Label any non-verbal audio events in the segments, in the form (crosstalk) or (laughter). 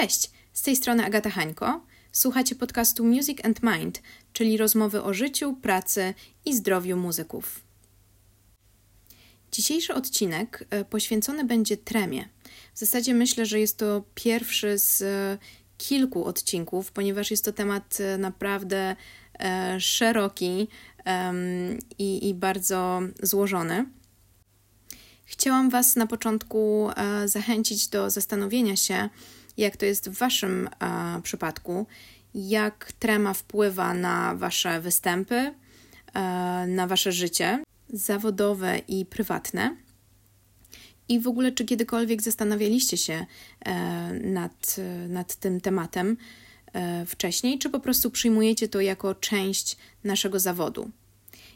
Cześć, z tej strony Agata Hańko. Słuchacie podcastu Music and Mind, czyli rozmowy o życiu, pracy i zdrowiu muzyków. Dzisiejszy odcinek e, poświęcony będzie tremie. W zasadzie myślę, że jest to pierwszy z e, kilku odcinków, ponieważ jest to temat e, naprawdę szeroki i, i bardzo złożony. Chciałam Was na początku zachęcić do zastanowienia się, jak to jest w Waszym e, przypadku, jak trema wpływa na Wasze występy, e, na Wasze życie zawodowe i prywatne. I w ogóle, czy kiedykolwiek zastanawialiście się e, nad, nad tym tematem e, wcześniej, czy po prostu przyjmujecie to jako część naszego zawodu?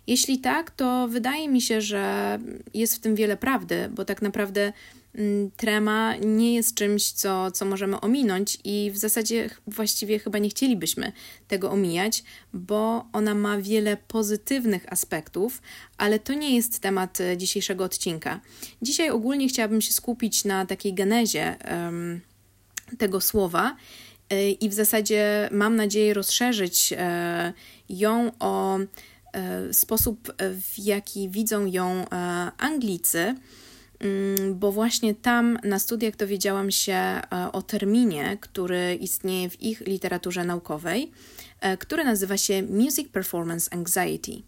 Jeśli tak, to wydaje mi się, że jest w tym wiele prawdy, bo tak naprawdę trema nie jest czymś, co, co możemy ominąć, i w zasadzie właściwie chyba nie chcielibyśmy tego omijać, bo ona ma wiele pozytywnych aspektów, ale to nie jest temat e, dzisiejszego odcinka. Dzisiaj ogólnie chciałabym się skupić na takiej genezie um, tego słowa. E, I w zasadzie mam nadzieję rozszerzyć e, ją o sposób, w jaki widzą ją Anglicy, Mm, bo właśnie tam na studiach dowiedziałam się e, o terminie, który istnieje w ich literaturze naukowej, e, który nazywa się Music Performance Anxiety,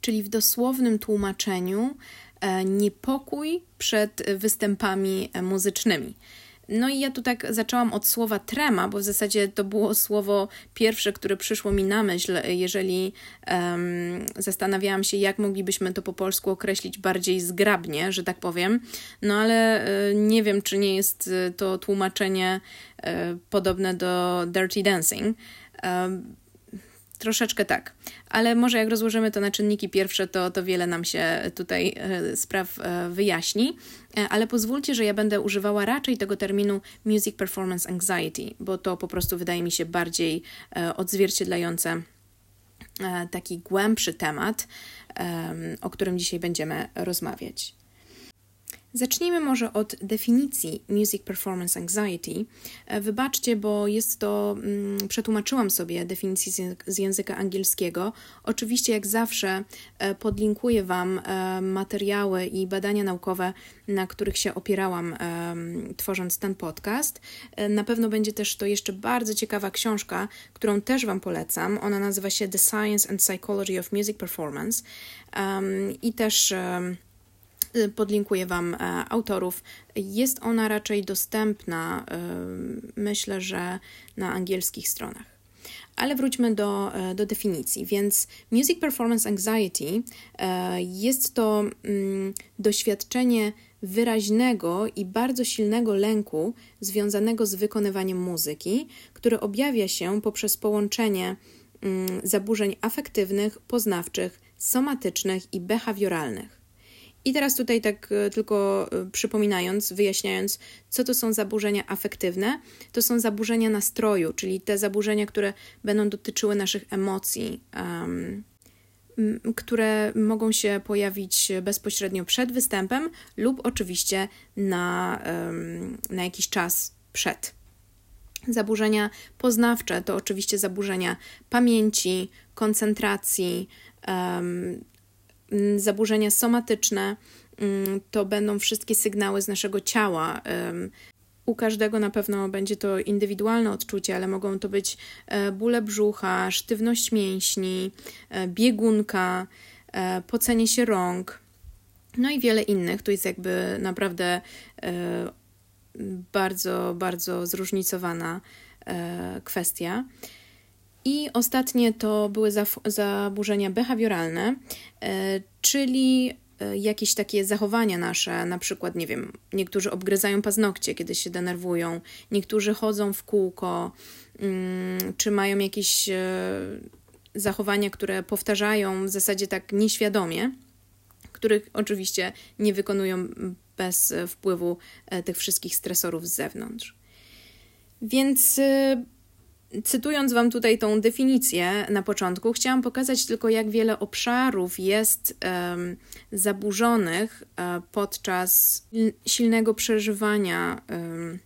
czyli w dosłownym tłumaczeniu e, niepokój przed występami muzycznymi. No i ja tu tak zaczęłam od słowa trema, bo w zasadzie to było (laughs) słowo pierwsze, które przyszło mi na myśl, jeżeli um, zastanawiałam się, jak moglibyśmy to po polsku określić bardziej zgrabnie, że tak powiem. No ale y, nie wiem, czy nie jest y, to tłumaczenie y, podobne do Dirty Dancing. Troszeczkę tak, ale może jak rozłożymy to na czynniki pierwsze, to, to wiele nam się tutaj e, spraw e, wyjaśni. E, ale pozwólcie, że ja będę używała raczej tego terminu Music Performance Anxiety, bo to po prostu wydaje mi się bardziej odzwierciedlające taki głębszy temat, o którym dzisiaj będziemy rozmawiać. Zacznijmy może od definicji Music Performance Anxiety. E, wybaczcie, bo jest to, mm, przetłumaczyłam sobie definicję z języka angielskiego. Oczywiście, jak zawsze, e, podlinkuję Wam e, materiały i badania naukowe, na których się opierałam, tworząc ten podcast. Na pewno będzie też to jeszcze bardzo ciekawa książka, którą też Wam polecam. Ona nazywa się The Science and Psychology of Music Performance. I też podlinkuję Wam e, autorów. Jest ona raczej dostępna, y, myślę, że na angielskich stronach. Ale wróćmy do, e, do definicji. Więc Music Performance Anxiety e, jest to mm, doświadczenie wyraźnego i bardzo silnego lęku związanego z wykonywaniem muzyki, które objawia się poprzez połączenie mm, zaburzeń afektywnych, poznawczych, somatycznych i behawioralnych. I teraz tutaj tak e, tylko e, przypominając, wyjaśniając, co to są zaburzenia afektywne, to są zaburzenia nastroju, czyli te zaburzenia, które będą dotyczyły naszych emocji, um, które mogą się pojawić bezpośrednio przed występem lub oczywiście na, um, na jakiś czas przed. Zaburzenia poznawcze to oczywiście zaburzenia pamięci, koncentracji, um, zaburzenia somatyczne mm, to będą wszystkie sygnały z naszego ciała. U każdego na pewno będzie to indywidualne odczucie, ale mogą to być e, bóle brzucha, sztywność mięśni, e, biegunka, e, pocenie się rąk, no i wiele innych. Tu jest jakby naprawdę bardzo, bardzo zróżnicowana kwestia. I ostatnie to były zaburzenia behawioralne, e, czyli e, jakieś takie zachowania nasze, na przykład, nie wiem, niektórzy obgryzają paznokcie, kiedy się denerwują, niektórzy chodzą w kółko, mm, czy mają jakieś e, zachowania, które powtarzają w zasadzie tak nieświadomie, których oczywiście nie wykonują bez wpływu tych wszystkich stresorów z zewnątrz. Więc Cytując Wam tutaj tą definicję na początku, chciałam pokazać tylko, jak wiele obszarów jest um, zaburzonych um, podczas silnego przeżywania um,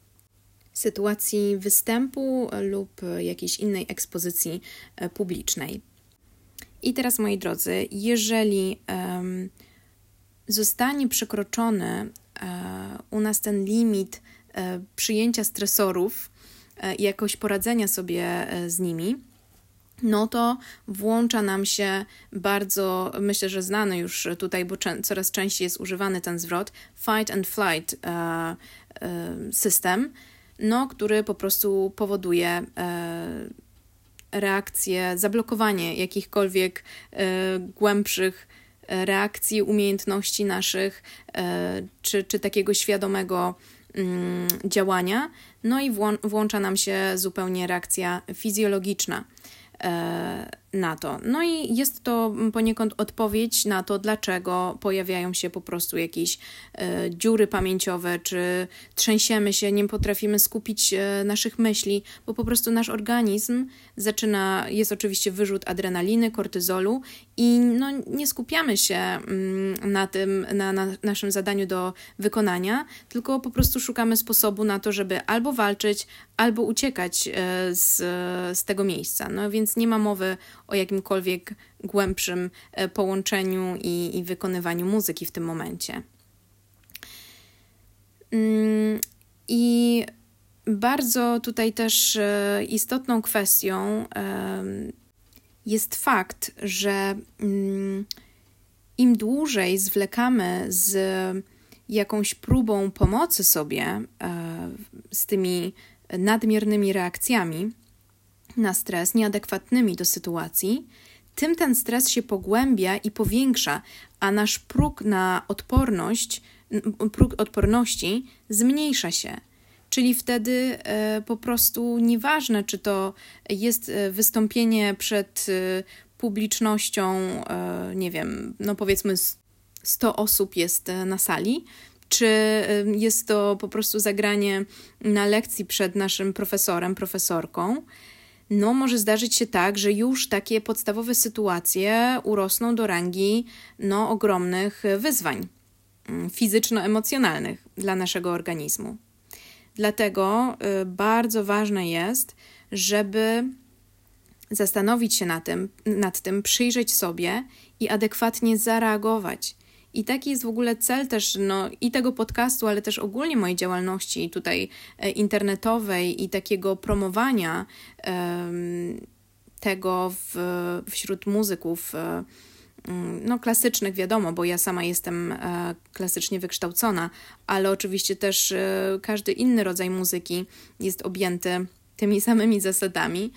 sytuacji występu lub jakiejś innej ekspozycji publicznej. I teraz, moi drodzy, jeżeli zostanie przekroczony u nas ten limit przyjęcia stresorów i jakoś poradzenia sobie z nimi, no to włącza nam się bardzo, myślę, że znany już tutaj, bo coraz częściej jest używany ten zwrot, fight and flight e, e, system, no, który po prostu powoduje e, reakcję, zablokowanie jakichkolwiek e, głębszych e, reakcji, umiejętności naszych, e, czy, czy takiego świadomego działania, no i włącza nam się zupełnie reakcja fizjologiczna. E, na to. No i jest to poniekąd odpowiedź na to, dlaczego pojawiają się po prostu jakieś e, dziury pamięciowe, czy trzęsiemy się, nie potrafimy skupić e, naszych myśli, bo po prostu nasz organizm zaczyna, jest oczywiście wyrzut adrenaliny, kortyzolu i no, nie skupiamy się mm, na tym, na, na naszym zadaniu do wykonania, tylko po prostu szukamy sposobu na to, żeby albo walczyć, albo uciekać z, z tego miejsca. No więc nie ma mowy o jakimkolwiek głębszym e, połączeniu i, i wykonywaniu muzyki w tym momencie. Mm, I bardzo tutaj też e, istotną kwestią jest fakt, że mm, im dłużej zwlekamy z jakąś próbą pomocy sobie e, z tymi nadmiernymi reakcjami, na stres nieadekwatnymi do sytuacji, tym ten stres się pogłębia i powiększa, a nasz próg na odporność, próg odporności zmniejsza się. Czyli wtedy e, po prostu nieważne, czy to jest e, wystąpienie przed e, publicznością, nie wiem, no powiedzmy 100 osób jest na sali, czy jest to po prostu zagranie na lekcji przed naszym profesorem, profesorką no może zdarzyć się tak, że już takie podstawowe sytuacje urosną do rangi no, ogromnych wyzwań mm, fizyczno-emocjonalnych dla naszego organizmu. Dlatego y, bardzo ważne jest, żeby zastanowić się nad tym, nad tym, przyjrzeć sobie i adekwatnie zareagować. I taki jest w ogóle cel też no, i tego podcastu, ale też ogólnie mojej działalności tutaj e, internetowej i takiego promowania um, tego w, wśród muzyków. E, mm, no, klasycznych, wiadomo, bo ja sama jestem e, klasycznie wykształcona, ale oczywiście też każdy inny rodzaj muzyki jest objęty tymi samymi zasadami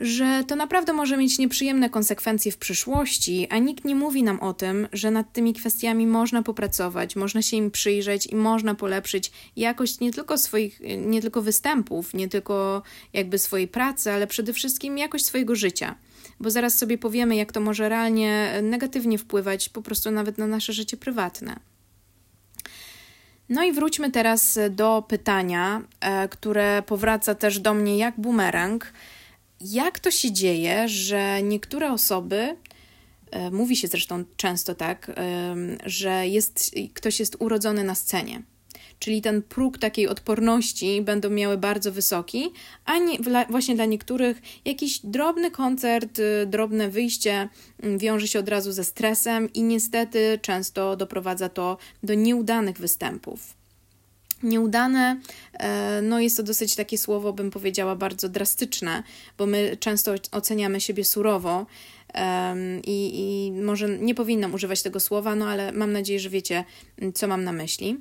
że to naprawdę może mieć nieprzyjemne konsekwencje w przyszłości, a nikt nie mówi nam o tym, że nad tymi kwestiami można popracować, można się im przyjrzeć i można polepszyć jakość nie tylko swoich, nie tylko występów, nie tylko jakby swojej pracy, ale przede wszystkim jakość swojego życia. Bo zaraz sobie powiemy, jak to może realnie negatywnie wpływać po prostu nawet na nasze życie prywatne. No i wróćmy teraz do pytania, e, które powraca też do mnie jak bumerang jak to się dzieje, że niektóre osoby, e, mówi się zresztą często tak, że jest, ktoś jest urodzony na scenie. Czyli ten próg takiej odporności będą miały bardzo wysoki, a nie, właśnie dla niektórych jakiś drobny koncert, y, drobne wyjście wiąże się od razu ze stresem i niestety często doprowadza to do nieudanych występów. Nieudane, e, no jest to dosyć takie słowo, bym powiedziała, bardzo drastyczne, bo my często oceniamy siebie surowo i, i może nie powinnam używać tego słowa, no ale mam nadzieję, że wiecie, co mam na myśli.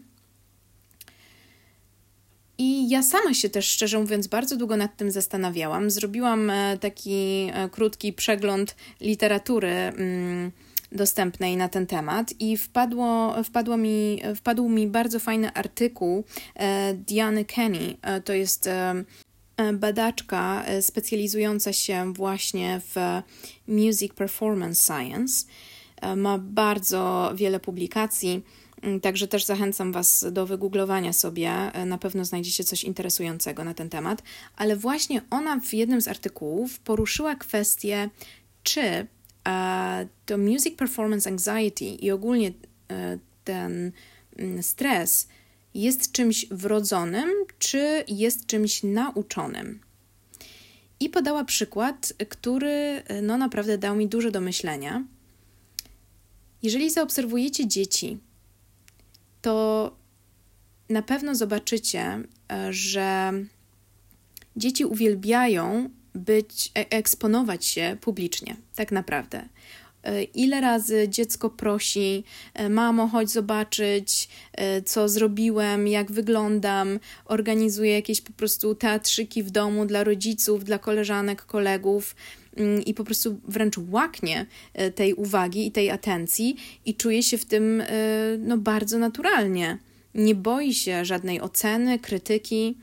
I ja sama się też, szczerze mówiąc, bardzo długo nad tym zastanawiałam. Zrobiłam e, taki e, krótki przegląd literatury mm, dostępnej na ten temat i wpadło, wpadło mi, wpadł mi bardzo fajny artykuł e, Diany Kenny. E, to jest e, badaczka specjalizująca się właśnie w Music Performance Science. Ma bardzo wiele publikacji, także też zachęcam Was do wygooglowania sobie. Na pewno znajdziecie coś interesującego na ten temat. Ale właśnie ona w jednym z artykułów poruszyła kwestię, czy to music performance anxiety i ogólnie e, ten mm, stres jest czymś wrodzonym, czy jest czymś nauczonym. I podała przykład, który no naprawdę dał mi dużo do myślenia. Jeżeli zaobserwujecie dzieci, to na pewno zobaczycie, e, że dzieci uwielbiają być, e, eksponować się publicznie, tak naprawdę. E, ile razy dziecko prosi, mamo, chodź zobaczyć, co zrobiłem, jak wyglądam, organizuje jakieś po prostu teatrzyki w domu dla rodziców, dla koleżanek, kolegów mm, i po prostu wręcz łaknie tej uwagi i tej atencji i czuje się w tym no, bardzo naturalnie nie boi się żadnej oceny, krytyki,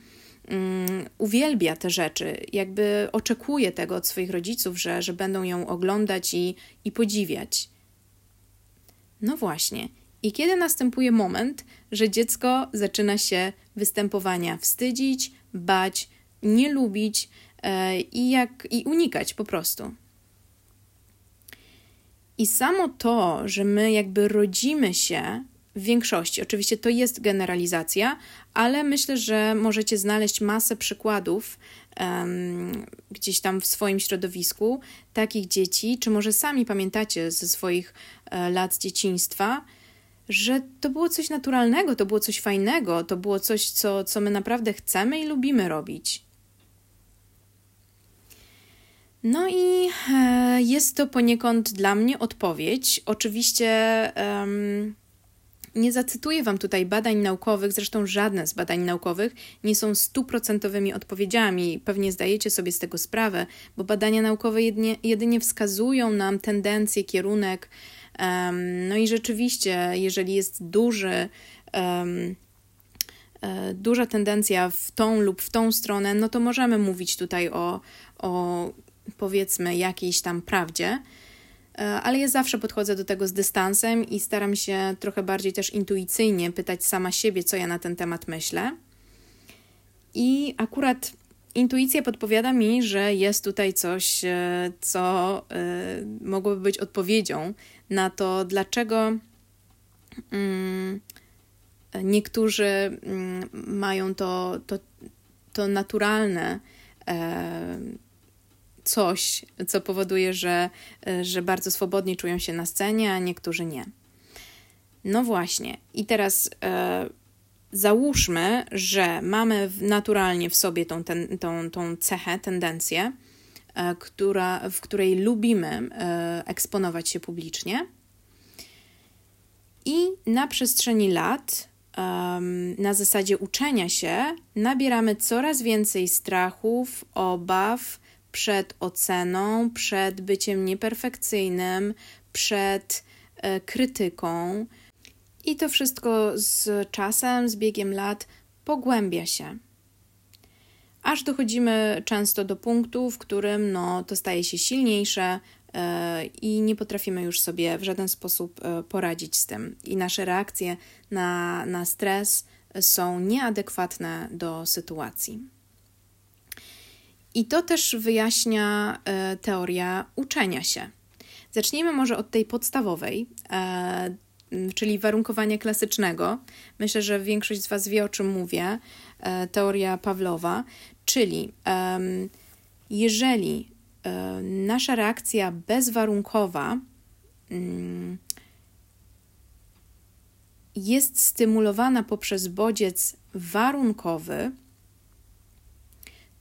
um, uwielbia te rzeczy, jakby oczekuje tego od swoich rodziców, że, że będą ją oglądać i, i podziwiać. No właśnie. I kiedy następuje moment, że dziecko zaczyna się występowania wstydzić, bać, nie lubić e, i, jak, i unikać po prostu. I samo to, że my jakby rodzimy się w większości. Oczywiście to jest generalizacja, ale myślę, że możecie znaleźć masę przykładów um, gdzieś tam w swoim środowisku takich dzieci, czy może sami pamiętacie ze swoich e, lat dzieciństwa, że to było coś naturalnego, to było coś fajnego, to było coś, co, co my naprawdę chcemy i lubimy robić. No i e, jest to poniekąd dla mnie odpowiedź. Oczywiście. Um, nie zacytuję Wam tutaj badań naukowych, zresztą żadne z badań naukowych nie są stuprocentowymi odpowiedziami. Pewnie zdajecie sobie z tego sprawę, bo badania naukowe jedynie, wskazują nam tendencję, kierunek. Um, no i rzeczywiście, jeżeli jest duży. Um, duża tendencja w tą lub w tą stronę, no to możemy mówić tutaj o, o powiedzmy jakiejś tam prawdzie. E, ale ja zawsze podchodzę do tego z dystansem i staram się trochę bardziej też intuicyjnie pytać sama siebie, co ja na ten temat myślę. I akurat intuicja podpowiada mi, że jest tutaj coś, e, co e, mogłoby być odpowiedzią na to, dlaczego mm, niektórzy mm, mają to, to, to naturalne coś, co powoduje, że, że bardzo swobodnie czują się na scenie, a niektórzy nie. No właśnie. I teraz e, załóżmy, że mamy naturalnie w sobie tą, ten, tą, tą cechę, tendencję, e, która, w której lubimy e, eksponować się publicznie. I na przestrzeni lat, na zasadzie uczenia się, nabieramy coraz więcej strachów, obaw, przed oceną, przed byciem nieperfekcyjnym, przed e, krytyką. I to wszystko z czasem, z biegiem lat pogłębia się. Aż dochodzimy często do punktu, w którym no, to staje się silniejsze e, i nie potrafimy już sobie w żaden sposób e, poradzić z tym. I nasze reakcje na, na stres są nieadekwatne do sytuacji. I to też wyjaśnia e, teoria uczenia się. Zacznijmy może od tej podstawowej, e, czyli warunkowania klasycznego. Myślę, że większość z Was wie, o czym mówię. E, teoria Pawlowa, czyli jeżeli nasza reakcja bezwarunkowa mm, jest stymulowana poprzez bodziec warunkowy,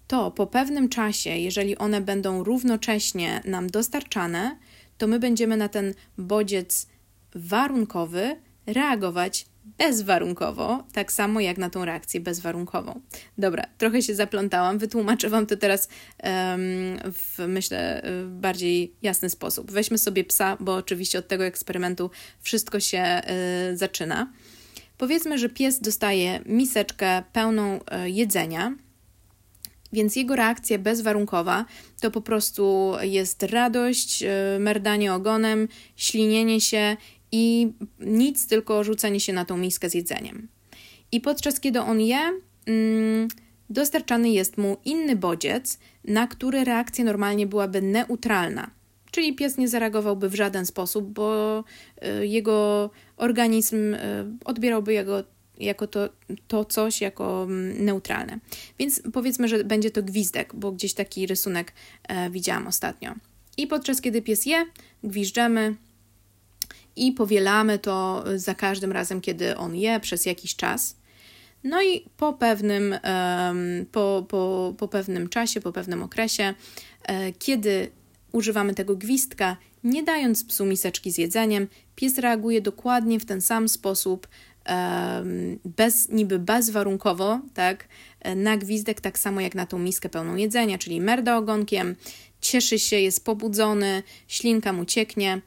to po pewnym czasie, jeżeli one będą równocześnie nam dostarczane, to my będziemy na ten bodziec warunkowy reagować bezwarunkowo, tak samo jak na tą reakcję bezwarunkową. Dobra, trochę się zaplątałam, wytłumaczę Wam to teraz w, myślę, bardziej jasny sposób. Weźmy sobie psa, bo oczywiście od tego eksperymentu wszystko się y, zaczyna. Powiedzmy, że pies dostaje miseczkę pełną y, jedzenia, więc jego reakcja bezwarunkowa to po prostu jest radość, e, merdanie ogonem, ślinienie się i nic, tylko rzucenie się na tą miskę z jedzeniem. I podczas kiedy on je, mm, dostarczany jest mu inny bodziec, na który reakcja normalnie byłaby neutralna. Czyli pies nie zareagowałby w żaden sposób, bo e, jego organizm e, odbierałby jego jako to, to coś jako mm, neutralne. Więc powiedzmy, że będzie to gwizdek, bo gdzieś taki rysunek e, widziałam ostatnio. I podczas kiedy pies je, gwiżdżemy i powielamy to za każdym razem, kiedy on je przez jakiś czas. No i po pewnym, po, po, po pewnym czasie, po pewnym okresie, e, kiedy używamy tego gwizdka, nie dając psu miseczki z jedzeniem, pies reaguje dokładnie w ten sam sposób, bez, niby bezwarunkowo, tak, na gwizdek, tak samo jak na tą miskę pełną jedzenia, czyli merda ogonkiem, cieszy się, jest pobudzony, ślinka mu cieknie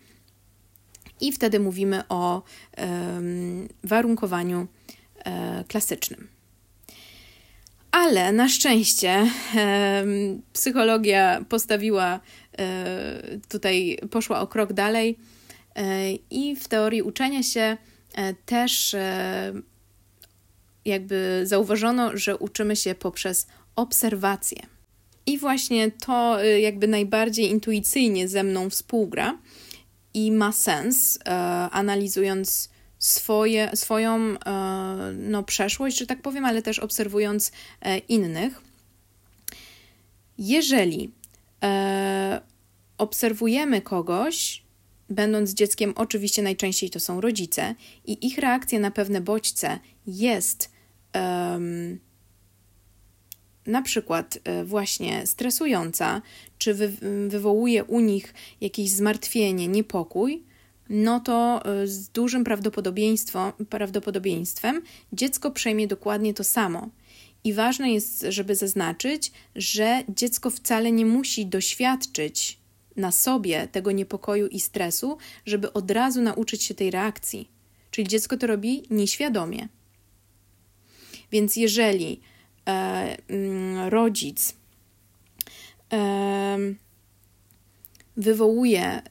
i wtedy mówimy o um, warunkowaniu um, klasycznym. Ale na szczęście um, psychologia postawiła e, tutaj, poszła o krok dalej e, i w teorii uczenia się E, też e, jakby zauważono, że uczymy się poprzez obserwację. I właśnie to e, jakby najbardziej intuicyjnie ze mną współgra i ma sens, analizując swoje, swoją no, przeszłość, że tak powiem, ale też obserwując innych. Jeżeli obserwujemy kogoś, Będąc dzieckiem, oczywiście najczęściej to są rodzice, i ich reakcja na pewne bodźce jest um, na przykład e, właśnie stresująca, czy wy, wywołuje u nich jakieś zmartwienie, niepokój, no to e, z dużym prawdopodobieństwem dziecko przejmie dokładnie to samo. I ważne jest, żeby zaznaczyć, że dziecko wcale nie musi doświadczyć na sobie tego niepokoju i stresu, żeby od razu nauczyć się tej reakcji. Czyli dziecko to robi nieświadomie. Więc jeżeli e, mm, rodzic e, wywołuje e,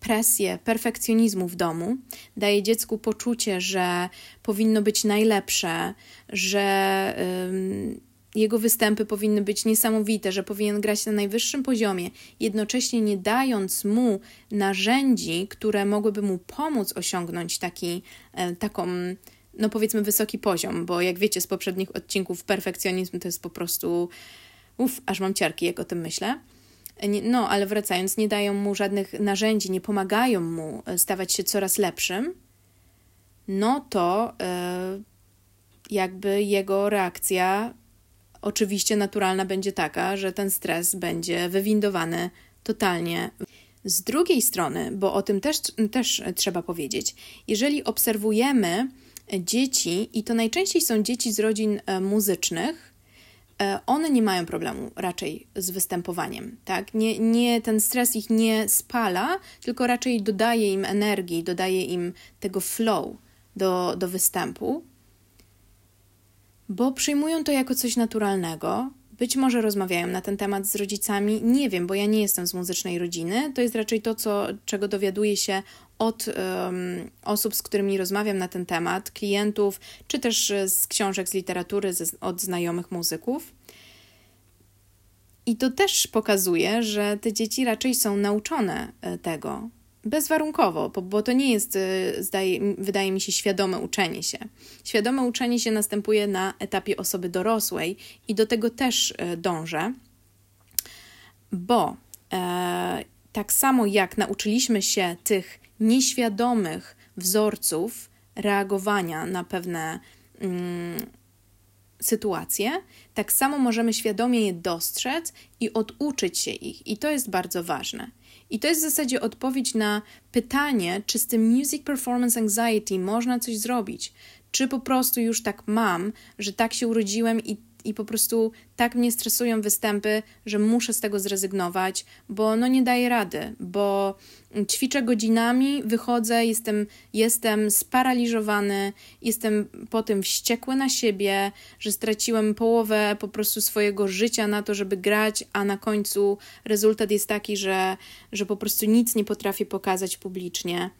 presję perfekcjonizmu w domu, daje dziecku poczucie, że powinno być najlepsze, że jego występy powinny być niesamowite, że powinien grać na najwyższym poziomie, jednocześnie nie dając mu narzędzi, które mogłyby mu pomóc osiągnąć taki, e, taką, no powiedzmy, wysoki poziom, bo jak wiecie z poprzednich odcinków, perfekcjonizm to jest po prostu, uff, aż mam ciarki, jak o tym myślę. No, ale wracając, nie dają mu żadnych narzędzi, nie pomagają mu e, stawać się coraz lepszym, no to yy, jakby jego reakcja oczywiście naturalna będzie taka, że ten stres będzie wywindowany totalnie. Z drugiej strony, bo o tym też, też trzeba powiedzieć, jeżeli obserwujemy dzieci, i to najczęściej są dzieci z rodzin e, muzycznych, e, one nie mają problemu raczej z występowaniem, tak? Nie, nie, ten stres ich nie spala, tylko raczej dodaje im energii, dodaje im tego flow do, do występu bo przyjmują to jako coś naturalnego. Być może rozmawiają na ten temat z rodzicami, nie wiem, bo ja nie jestem z muzycznej rodziny. To jest raczej to, co, czego dowiaduję się od um, osób, z którymi rozmawiam na ten temat, klientów, czy też z książek, z literatury, z, od znajomych muzyków. I to też pokazuje, że te dzieci raczej są nauczone e, tego, bezwarunkowo, bo, to nie jest, y, zdaje, wydaje mi się, świadome uczenie się. Świadome uczenie się następuje na etapie osoby dorosłej i do tego też y, dążę, bo e, tak samo jak nauczyliśmy się tych nieświadomych wzorców reagowania na pewne mm, sytuacje, tak samo możemy świadomie je dostrzec i oduczyć się ich, i to jest bardzo ważne. I to jest w zasadzie odpowiedź na pytanie, czy z tym music performance anxiety można coś zrobić, czy po prostu już tak mam, że tak się urodziłem i i po prostu tak mnie stresują występy, że muszę z tego zrezygnować, bo no nie daję rady, bo ćwiczę godzinami, wychodzę, jestem, jestem sparaliżowany, jestem po tym wściekły na siebie, że straciłem połowę po prostu swojego życia na to, żeby grać, a na końcu rezultat jest taki, że, że po prostu nic nie potrafię pokazać publicznie.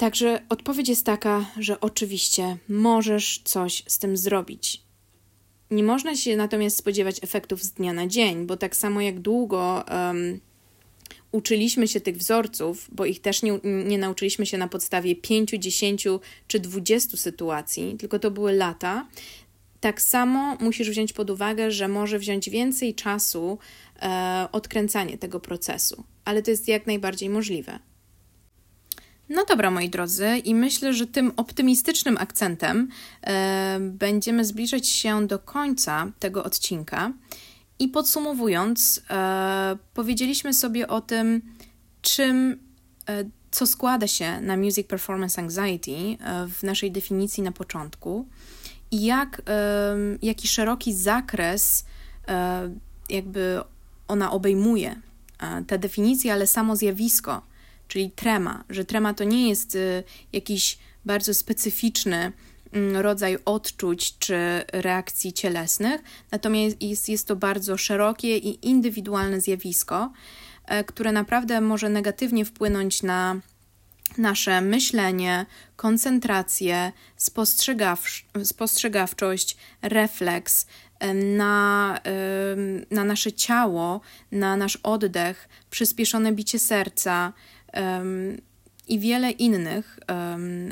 Także odpowiedź jest taka, że oczywiście możesz coś z tym zrobić. Nie można się natomiast spodziewać efektów z dnia na dzień, bo tak samo jak długo um, uczyliśmy się tych wzorców, bo ich też nie, nie nauczyliśmy się na podstawie 5, 10 czy 20 sytuacji, tylko to były lata, tak samo musisz wziąć pod uwagę, że może wziąć więcej czasu e, odkręcanie tego procesu, ale to jest jak najbardziej możliwe. No dobra, moi drodzy, i myślę, że tym optymistycznym akcentem e, będziemy zbliżać się do końca tego odcinka. I podsumowując, e, powiedzieliśmy sobie o tym, czym, e, co składa się na Music Performance Anxiety e, w naszej definicji na początku i jak, jaki szeroki zakres e, jakby ona obejmuje e, te definicje, ale samo zjawisko, czyli trema, że trema to nie jest e, jakiś bardzo specyficzny mm, rodzaj odczuć czy reakcji cielesnych, natomiast jest, jest to bardzo szerokie i indywidualne zjawisko, które naprawdę może negatywnie wpłynąć na nasze myślenie, koncentrację, spostrzegawczość, refleks na, na nasze ciało, na nasz oddech, przyspieszone bicie serca i wiele innych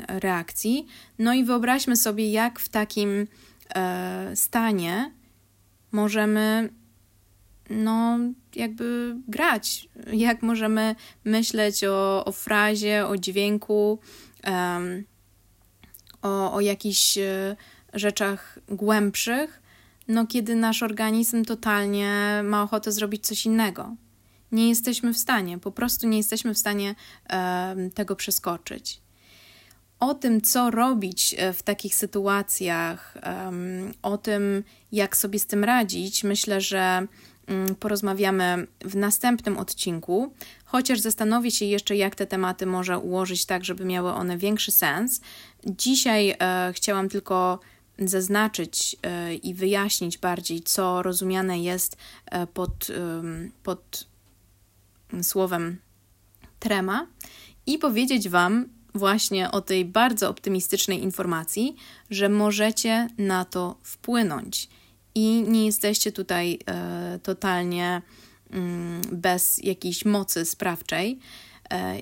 reakcji. No i wyobraźmy sobie, jak w takim e, stanie możemy no, jakby grać, jak możemy myśleć o, o frazie, o dźwięku, um, o, o jakichś e, rzeczach głębszych, no kiedy nasz organizm totalnie ma ochotę zrobić coś innego. Nie jesteśmy w stanie, po prostu nie jesteśmy w stanie tego przeskoczyć. O tym, co robić e, w takich sytuacjach, o tym, jak sobie z tym radzić, myślę, że Mm, porozmawiamy w następnym odcinku, chociaż zastanowię się jeszcze, jak te tematy może ułożyć tak, żeby miały one większy sens. Dzisiaj e, chciałam tylko zaznaczyć e, i wyjaśnić bardziej, co rozumiane jest e, pod, pod słowem trema i powiedzieć Wam właśnie o tej bardzo optymistycznej informacji, że możecie na to wpłynąć i nie jesteście tutaj e, totalnie mm, bez jakiejś mocy sprawczej. E,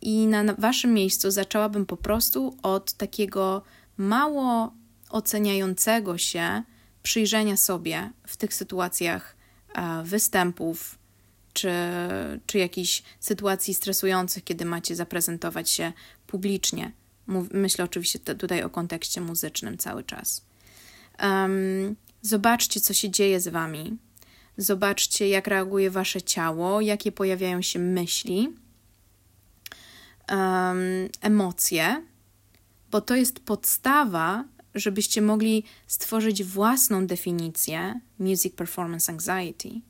I na waszym miejscu zaczęłabym po prostu od takiego mało oceniającego się przyjrzenia sobie w tych sytuacjach e, występów czy, czy jakichś sytuacji stresujących, kiedy macie zaprezentować się publicznie. Myślę oczywiście tutaj o kontekście muzycznym cały czas. Um, Zobaczcie, co się dzieje z wami. Zobaczcie, jak reaguje wasze ciało, jakie pojawiają się myśli, um, emocje, bo to jest podstawa, żebyście mogli stworzyć własną definicję Music Performance Anxiety.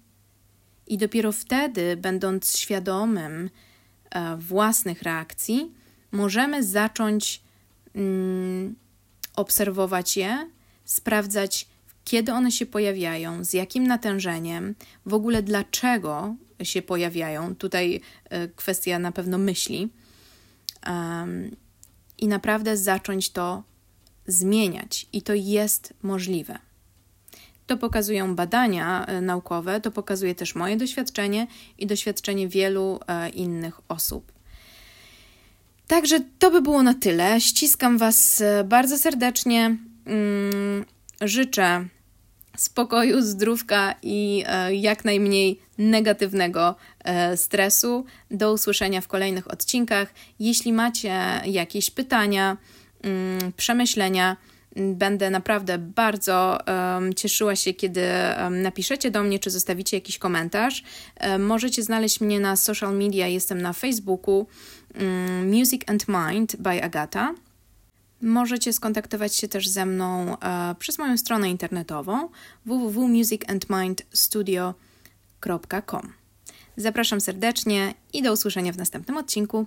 I dopiero wtedy, będąc świadomym e, własnych reakcji, możemy zacząć mm, obserwować je, sprawdzać, kiedy one się pojawiają, z jakim natężeniem, w ogóle dlaczego się pojawiają. Tutaj e, kwestia na pewno myśli. Um, I naprawdę zacząć to zmieniać, i to jest możliwe. To pokazują badania e, naukowe, to pokazuje też moje doświadczenie i doświadczenie wielu e, innych osób. Także to by było na tyle. Ściskam Was bardzo serdecznie. Mm, życzę spokoju, zdrówka i e, jak najmniej negatywnego e, stresu. Do usłyszenia w kolejnych odcinkach. Jeśli macie jakieś pytania, mm, przemyślenia, Będę naprawdę bardzo um, cieszyła się, kiedy um, napiszecie do mnie, czy zostawicie jakiś komentarz. Um, możecie znaleźć mnie na social media, jestem na Facebooku mm, Music and Mind by Agata. Możecie skontaktować się też ze mną e, przez moją stronę internetową www.musicandmindstudio.com. Zapraszam serdecznie i do usłyszenia w następnym odcinku.